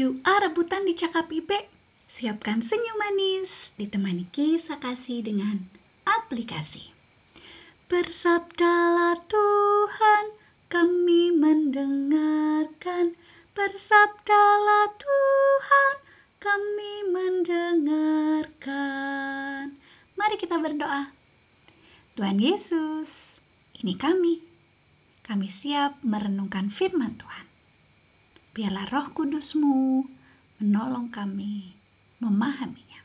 Ah rebutan di cakap Ibe. Siapkan senyum manis, ditemani kisah kasih dengan aplikasi. Bersabdalah Tuhan, kami mendengarkan. Bersabdalah Tuhan, kami mendengarkan. Mari kita berdoa. Tuhan Yesus, ini kami. Kami siap merenungkan firman Tuhan. Biarlah roh kudusmu menolong kami memahaminya.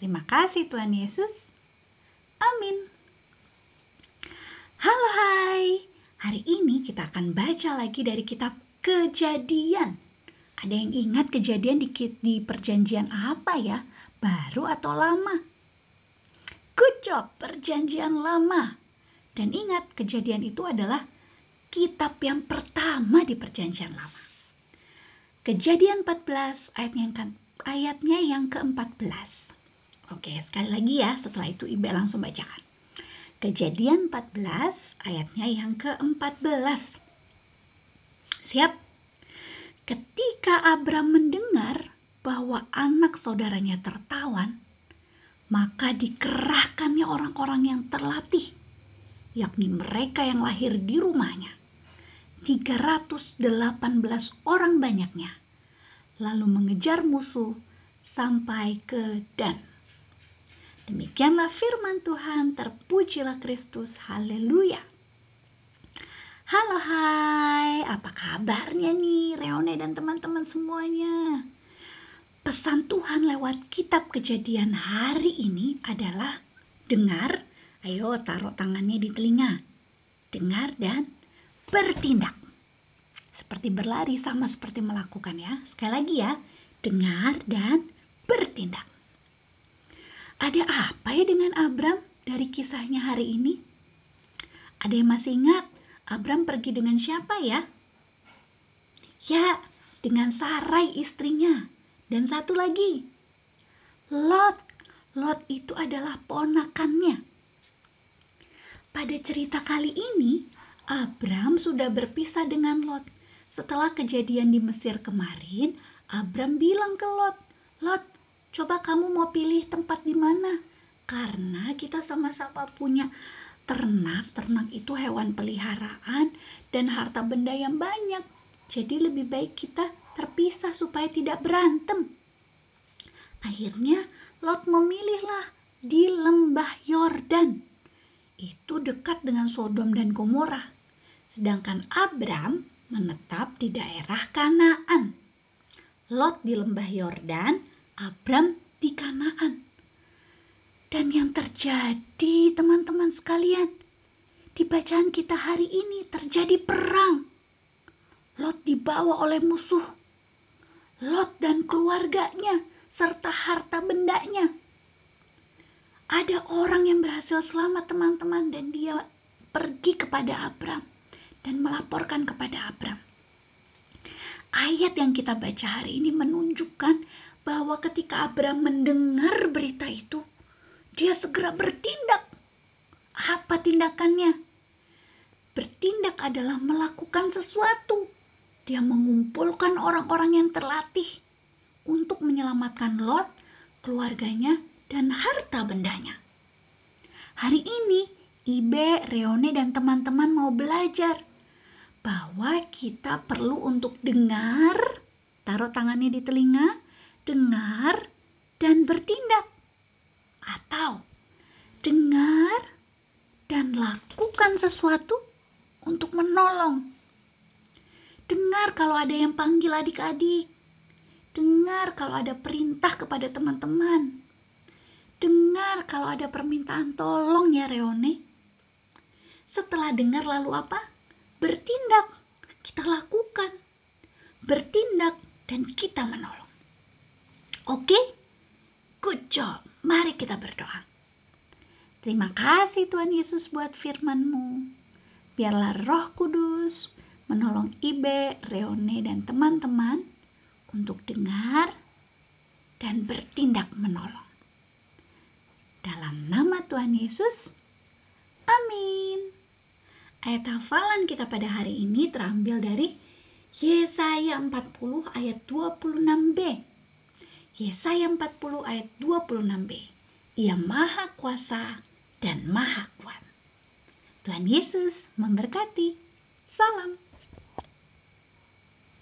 Terima kasih Tuhan Yesus. Amin. Halo hai, hari ini kita akan baca lagi dari kitab kejadian. Ada yang ingat kejadian di, di perjanjian apa ya? Baru atau lama? Good job, perjanjian lama. Dan ingat, kejadian itu adalah kitab yang pertama di perjanjian lama. Kejadian 14 ayatnya yang, ke, ayatnya yang ke-14. Oke, sekali lagi ya, setelah itu Ibu langsung bacakan. Kejadian 14 ayatnya yang ke-14. Siap? Ketika Abram mendengar bahwa anak saudaranya tertawan, maka dikerahkannya orang-orang yang terlatih, yakni mereka yang lahir di rumahnya. 318 orang banyaknya, lalu mengejar musuh sampai ke Dan. Demikianlah firman Tuhan, terpujilah Kristus, haleluya. Halo hai, apa kabarnya nih Reone dan teman-teman semuanya? Pesan Tuhan lewat kitab kejadian hari ini adalah dengar, ayo taruh tangannya di telinga. Dengar dan bertindak. Seperti berlari sama seperti melakukan ya. Sekali lagi ya, dengar dan bertindak. Ada apa ya dengan Abram dari kisahnya hari ini? Ada yang masih ingat Abram pergi dengan siapa ya? Ya, dengan Sarai istrinya. Dan satu lagi, Lot. Lot itu adalah ponakannya. Pada cerita kali ini, Abram sudah berpisah dengan Lot. Setelah kejadian di Mesir kemarin, Abram bilang ke Lot, Lot, Coba kamu mau pilih tempat di mana? Karena kita sama-sama punya ternak. Ternak itu hewan peliharaan dan harta benda yang banyak. Jadi lebih baik kita terpisah supaya tidak berantem. Akhirnya Lot memilihlah di lembah Yordan. Itu dekat dengan Sodom dan Gomora. Sedangkan Abram menetap di daerah Kanaan. Lot di lembah Yordan, Abram di Kanaan. Dan yang terjadi teman-teman sekalian, di bacaan kita hari ini terjadi perang. Lot dibawa oleh musuh. Lot dan keluarganya serta harta bendanya. Ada orang yang berhasil selamat teman-teman dan dia pergi kepada Abram dan melaporkan kepada Abram. Ayat yang kita baca hari ini menunjukkan bahwa ketika Abraham mendengar berita itu, dia segera bertindak. Apa tindakannya? Bertindak adalah melakukan sesuatu. Dia mengumpulkan orang-orang yang terlatih untuk menyelamatkan Lot, keluarganya, dan harta bendanya. Hari ini, Ibe, Reone, dan teman-teman mau belajar bahwa kita perlu untuk dengar, taruh tangannya di telinga, dengar dan bertindak, atau dengar dan lakukan sesuatu untuk menolong. Dengar kalau ada yang panggil adik-adik. Dengar kalau ada perintah kepada teman-teman. Dengar kalau ada permintaan tolong ya Reone. Setelah dengar lalu apa? Bertindak. Kita lakukan. Bertindak dan kita menolong. Oke? Good job. Mari kita berdoa. Terima kasih Tuhan Yesus buat firman-Mu. Biarlah roh kudus menolong Ibe, Reone, dan teman-teman untuk dengar dan bertindak menolong. Dalam nama Tuhan Yesus, amin. Ayat hafalan kita pada hari ini terambil dari Yesaya 40 ayat 26b. Yesaya 40 ayat 26b. Ia maha kuasa dan maha kuat. Tuhan Yesus memberkati. Salam.